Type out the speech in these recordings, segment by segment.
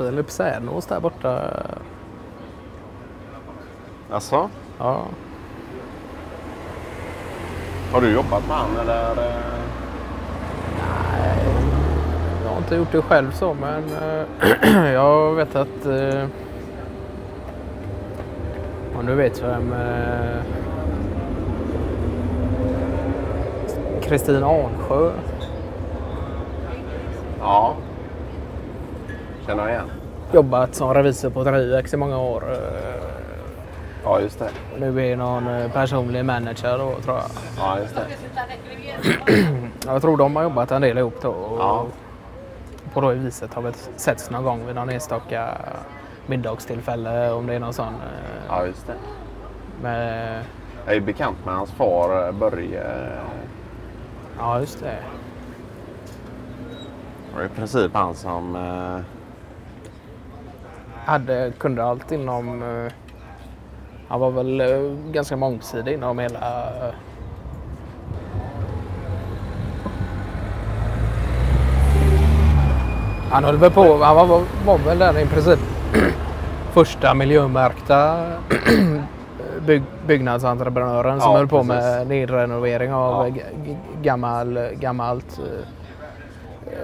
Filip Sädnås där borta. Alltså, Ja. har du jobbat med han eller? eh? Jag har inte gjort det själv så men eh, jag vet att eh, om du vet vem eh, Kristin Arnsjö Ja. Känner jag igen. jobbat som revisor på Trivex i många år. eh, Ja, just det. Nu är någon eh, personlig manager då tror jag. Ja, just det. Jag tror de har jobbat en del ihop då. Och Ja. På det viset har vi setts någon gång vid någon enstaka middagstillfälle om det är någon sån. eh, Ja, just det. Med, Jag är bekant med hans far Börje. ja, just det. Det var i princip han som... Hade, kunde allt inom... eh, Han var väl eh, ganska mångsidig inom hela... eh, Han höll väl på, han var, var, väl den i princip första miljömärkta bygg, byggnadsentreprenören som Ja, höll på precis. med nedrenovering av Ja. gammal, gammalt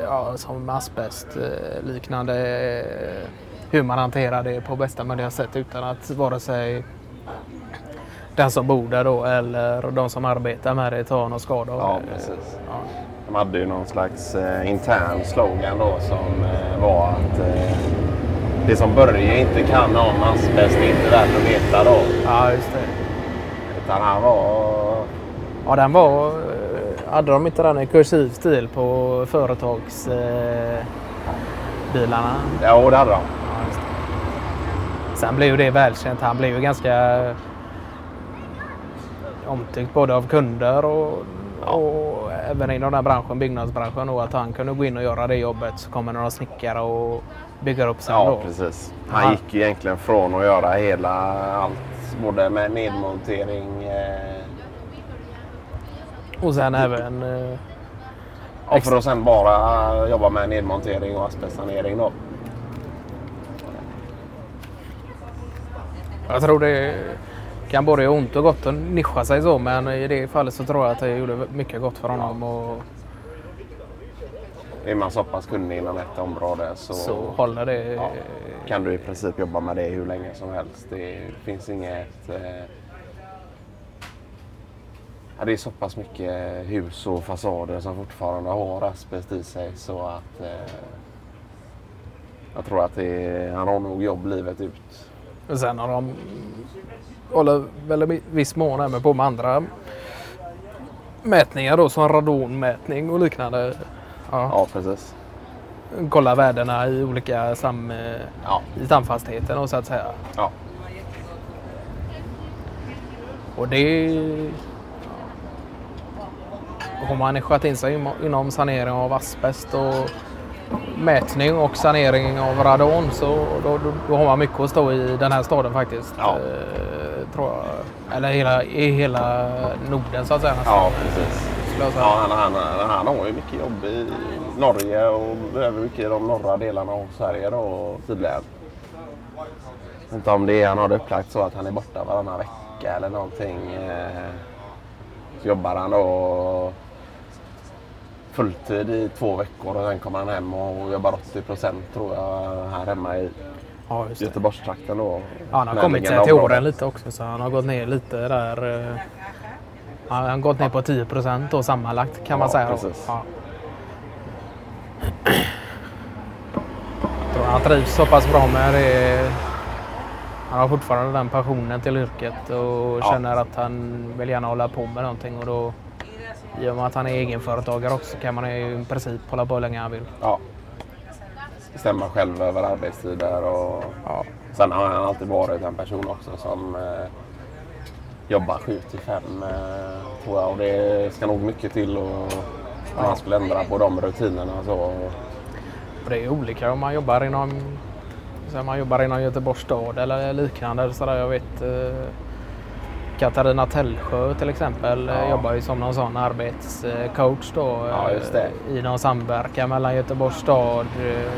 ja, som asbest liknande eh, hur man hanterar det på bästa möjliga sätt utan att vare sig den som bor där då eller de som arbetar med det tar någon skada av Ja, det. precis. Ja. De hade ju någon slags eh, intern slogan då som eh, var att eh, det som Börje inte kan om asbest är inte värt att veta då. ja, just det. Utan han var... Ja, den var... eh, Hade de inte den i kursiv stil på företagsbilarna? Eh, bilarna? Ja, det hade de. Ja. Sen blev ju det välkänt. Han blev ju ganska omtyckt både av kunder och, och även inom den branschen, byggnadsbranschen. Och att han kunde gå in och göra det jobbet så kommer några snickare och bygger upp sen Ja, då. precis. Han Ja. gick ju egentligen från att göra hela allt. Både med nedmontering. Eh, Och sen även... eh, och för att sen bara jobba med nedmontering och asbestsanering då. Jag tror det kan både göra ont och gott att nischa sig så men i det fallet så tror jag att det gjorde mycket gott för honom. Och Är man så pass kunnig inom ett område så, så håller det. Ja. kan du i princip jobba med det hur länge som helst. Det finns inget... Eh, ja, det är så pass mycket hus och fasader som fortfarande har asbest i sig så att eh, jag tror att det han har nog jobb livet ut. Och sen har de håller väl i viss mån även på med andra mätningar då som radonmätning och liknande. Ja. Ja, precis. Kolla värdena i olika sam, eh, Ja, i stamfastigheten och så att säga. ja. Och det har man nischat in sig inom sanering av asbest och mätning och sanering av radon så då, då, då har man mycket att stå i den här staden faktiskt. Ja. Eh, tror jag. Eller hela, i hela Norden så att säga. Ja, precis. Ja, han, han, han har ju mycket jobb i Norge och även mycket i de norra delarna av Sverige då, tydligen. Jag vet inte om det är han har det upplagt så att han är borta varannan vecka eller någonting. eh, Så jobbar han då fulltid i två veckor och sen kommer han hem och jobbar 80 procent tror jag här hemma i Ja. Göteborgstrakten då. Ja, han har kommit sig till åren lite också så han har gått ner lite där. eh, Han har gått ner på 10 procent då sammanlagt kan man Ja, säga. då. precis. Ja. Han trivs så pass bra med det. Han har fortfarande den passionen till yrket och Ja. känner att han vill gärna hålla på med någonting. Och då, I och med att han är egenföretagare också kan man ju i princip hålla på hur länge han vill. Ja. Bestämma själv över arbetstider och Ja. Sen har han alltid varit en person också som eh, jobbar 7 till 5 eh, tror jag. Och det ska nog mycket till och om man skulle ändra på de rutinerna så. Och det är olika om man jobbar inom, så man jobbar inom Göteborgs stad eller liknande. Så där jag vet eh, Katarina Tellsjö till exempel eh, Ja. jobbar ju som någon sån arbetscoach då. Ja, just det. eh, I någon samverkan mellan Göteborgs stad, eh,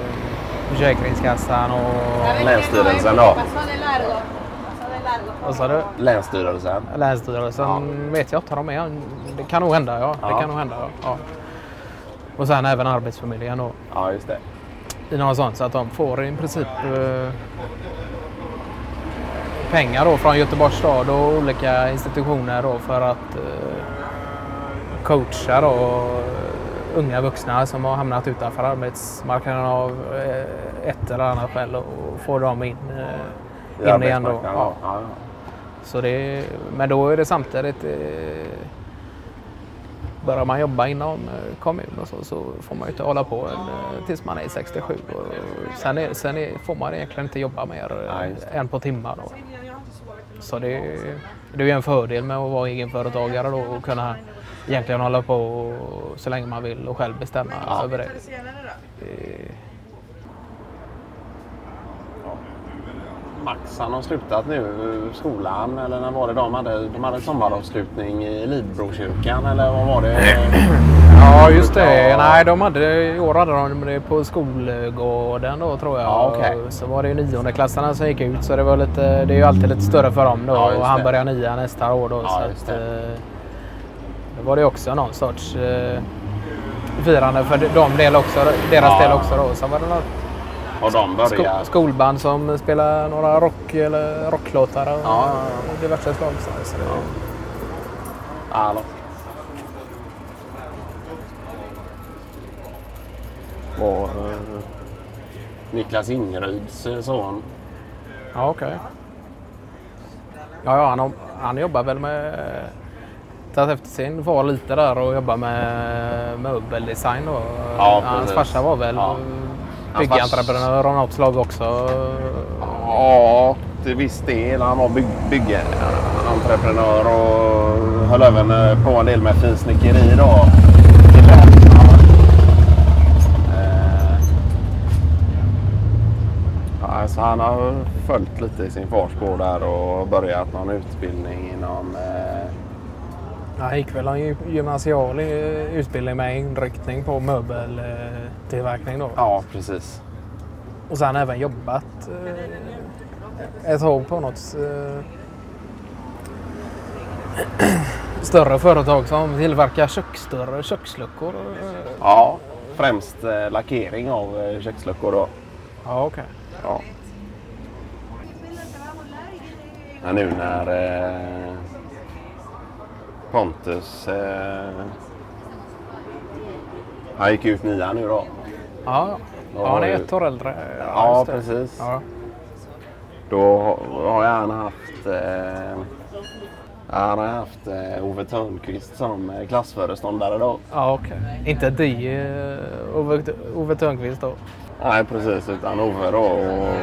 Försäkringskassan och... Länsstyrelsen då? Vad sa du? Länsstyrelsen? Länsstyrelsen vet jag inte de är. Det kan nog hända ja. Det Ja. kan nog hända ja. ja. Och sen även Arbetsförmedlingen då. Ja, just det. I något sånt så att de får i princip eh, pengar då från Göteborgs stad och olika institutioner då för att eh, coacha då eh, unga vuxna som har hamnat utanför arbetsmarknaden av eh, ett eller annat skäl och få dem in, in igen då. Ja. Ja. Så det, men då är det samtidigt Börjar man jobba inom eh, kommun och så, så får man ju inte hålla på eh, tills man är 67. Och sen är, sen är, får man egentligen inte jobba mer Nej, eh, än på timmar. Då. Så det, det är ju en fördel med att vara egenföretagare då och kunna egentligen hålla på så länge man vill och själv bestämma Ja. över det. Max han har slutat nu skolan eller när var det de hade? De hade sommaravslutning i Lidbrokyrkan eller vad var det? Ja, just det. Nej, de hade, i år hade de det på skolgården då tror jag. Ja, okej. Så var det ju niondeklassarna som gick ut så det var lite, det är ju alltid lite större för dem då. Ja, och han börjar nia nästa år då. Ja, så att, det. eh, var det också någon sorts eh, firande för de del också, deras Ja. del också då. Sen var det något Och de sko började... skolband som spelar några rock eller rocklåtar och Ja. diverse slag. Så, det, Hallå. Och eh, Niklas Ingryds eh, son. Ja, okej. Ja, ja han, han jobbar väl med... Tagit efter sin far lite där och jobbar med möbeldesign då. Ja, Hans farsa var väl Ja. Byggentreprenör av något slag också. Ja, till viss del. Han var bygg, byggentreprenör och höll även eh, på en del med finsnickeri då. Eh, Ja, så han har följt lite i sin fars spår där och börjat någon utbildning inom eh, Han gick väl en gy- gymnasial eh, utbildning med inriktning på möbeltillverkning då. Ja, precis. Och sen även jobbat eh, ett tag på något eh, större företag som tillverkar köksdörrar, köksluckor. Ja, främst eh, lackering av eh, köksluckor då. Ja, okej. Ja. Men nu när eh, Pontus eh, han gick ut nian nu då. Ja, ja. Ja, han är ett år äldre. Ja, det. precis. Ja. Då har han haft eh, han har haft eh, Ove Törnqvist som eh, klassföreståndare då. Ja, okej. Inte de, eh, Ove, Ove Thörnqvist då? Nej, precis. Utan Ove då. Och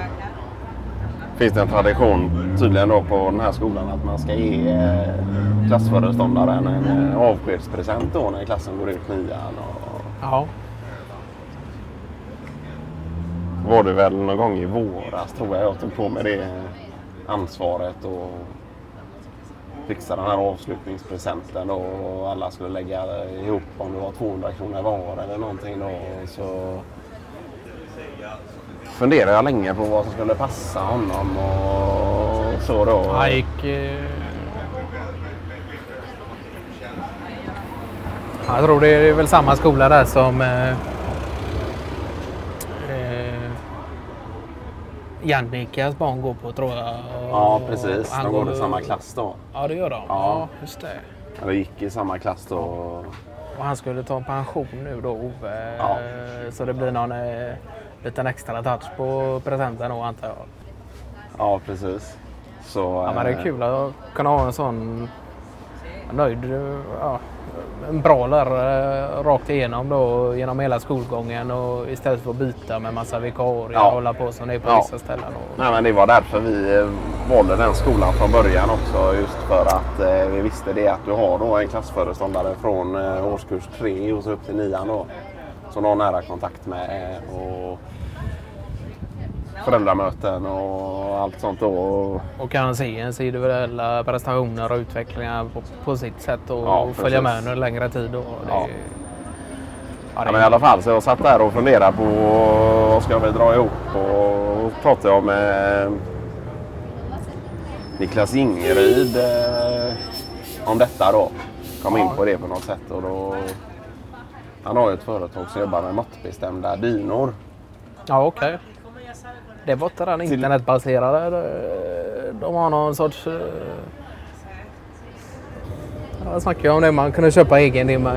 finns det en tradition tydligen då på den här skolan att man ska ge eh, klassföreståndaren en eh, avskedspresent då när klassen går ut nian. Och Ja var det väl någon gång i våras tror jag jag tog på mig det ansvaret och fixa den här avslutningspresenten då, och alla skulle lägga ihop om det var 200 kronor var eller någonting då. Så funderade jag länge på vad som skulle passa honom och så då. Han gick... Eh... Jag tror det är väl samma skola där som. Eh... Jannikas barn går på tror jag. Ja precis, de går i samma klass då. Ja det gör de. Ja, Ja. just det. Eller gick i samma klass då. Och han skulle ta pension nu då Ove. Ja. Så det blir någon eh, liten extra touch på presenten då antar jag. Ja precis. Så, Ja, men det är eh, kul att kunna ha en sån nöjd, ja, en bra lärare rakt igenom då genom hela skolgången och istället för att byta med massa vikarier Ja. och hålla på som det är på Ja. vissa ställen. Och, Nej, men det var därför vi eh, valde den skolan från början också. Just för att eh, vi visste det att du har då en klassföreståndare från eh, årskurs 3 och så upp till nian då. Som du har nära kontakt med. Och föräldramöten och allt sånt då. och kan se ens individuella prestationer och utvecklingar på, på sitt sätt och Ja, följa precis. med under längre tid. Och det, Ja. Ja, men i alla fall, så jag satt där och funderade på vad ska vi dra ihop och pratade jag med Niklas Ingeryd eh, om detta då. Kom in på det på något sätt och då han har ju ett företag som jobbar med måttbestämda dynor. Ja, okej. Det var inte den Till- internetbaserade. eh, De har någon sorts... eh, Jag snackade om det. Man kunde köpa egen, dim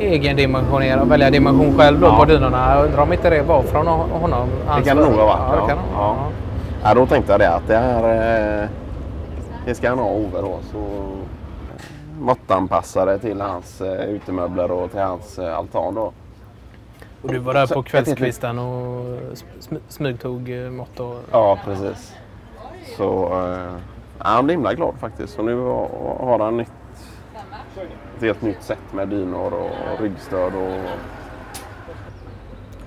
egen dimensionera, välja dimension själv då Ja. på dynorna. Jag undrar om inte det var från honom. Det kan det nog ha varit. Ja, kan ja. Ja. Ja, då tänkte jag det att det är eh, det ska han ha Ove då. Så eh, måttanpassade till hans eh, utemöbler och till hans eh, altan då. Och du var där på kvällskvisten och sm- smygtog eh, mått och... Ja, precis. Så eh, han blev himla glad faktiskt. Så nu har han nytt, ett helt nytt set med dynor och ryggstöd. Och,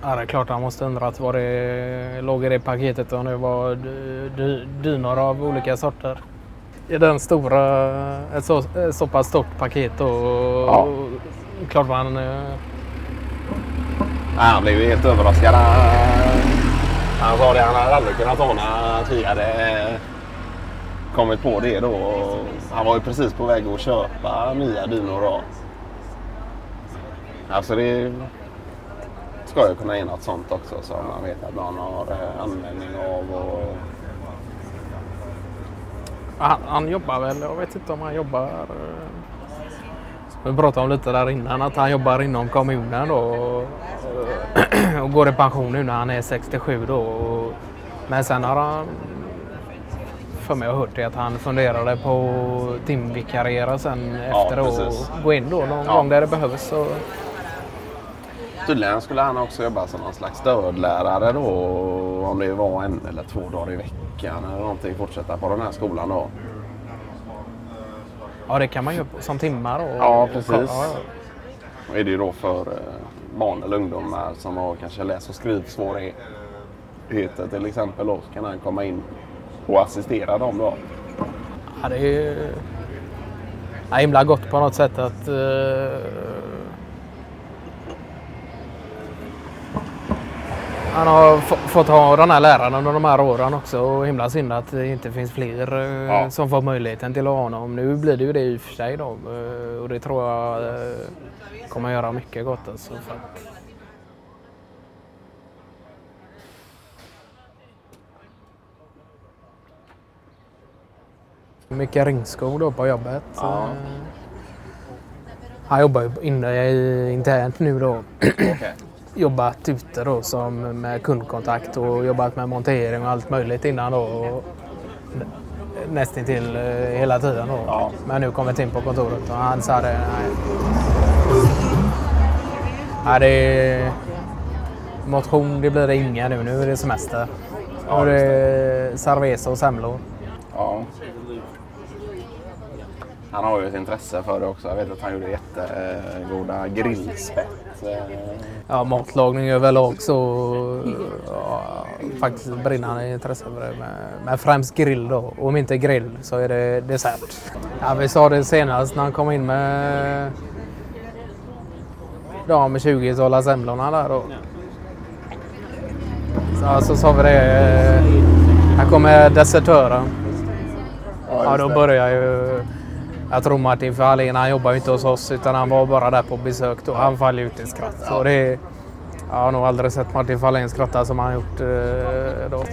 Ja, det är klart han måste undrat vad det låg i det paketet om det var dy- dy- dynor av olika sorter. I den stora, ett så, ett så pass stort paket och Ja. klart man... eh, han blev ju helt överraskad. Han, sa det, han hade aldrig kunnat ana att vi hade kommit på det då. Han var ju precis på väg att köpa nya dynor då. Alltså det ska ju kunna ge något sånt också som man vet att man har eh, användning av. Och, Han, han jobbar väl, jag vet inte om han jobbar... Eh, eh, vi pratade om lite där innan, att han jobbar inom kommunen då. Och, och går i pension nu när han är 67 då. Och, men sen har han... För mig hört det att han funderade på att timvikariera sen Ja, efter och precis. gå in då någon Ja. gång där det behövs. Så, Tydligen skulle han också jobba som någon slags stödlärare då. Om det var en eller två dagar i veckan eller någonting. Fortsätta på den här skolan då. Ja, det kan man ju som timmar. Och, Ja, precis. Ja, ja. Och är det ju då för eh, barn eller ungdomar som har kanske läs och skrivsvårigheter till exempel. Då, så kan han komma in och assistera dem då. Ja, det är ju ja, himla gott på något sätt att eh, han har få- fått ha den här läraren under de här åren också och himla synd att det inte finns fler eh, Ja. som får möjligheten till att ha honom. Nu blir det ju det i och för sig då eh, och det tror jag eh, kommer göra mycket gott alltså. Mycket ringskog då på jobbet. Ja. Han jobbar ju inne internt nu då. Okej. Jobbat ute då som med kundkontakt och jobbat med montering och allt möjligt innan då. Och nä- nästintill eh, hela tiden då. Ja. Men nu kommit in på kontoret och han sa det. Nej. Ja, det är motion, det blir det inga nu. Nu är det semester. Ja, är just det cerveza och semlor. Ja. Han har ju ett intresse för det också. Jag vet att han gjorde jättegoda grillspett. Ja, matlagning överlag så ja, faktiskt brinnande intresse för det. Med främst grill då. Och om inte grill så är det dessert. Ja, vi sa det senast när han kom in med de med 20 dollar semlorna där då. Så, så sa vi det. eh, Här kommer desertören. Ja, då börjar ju... Jag tror Martin Fahlin, han jobbar ju inte hos oss utan han var bara där på besök då. Han faller ut i skratt. Så det, jag har nog aldrig sett Martin Fahlin skratta som han gjort eh, då.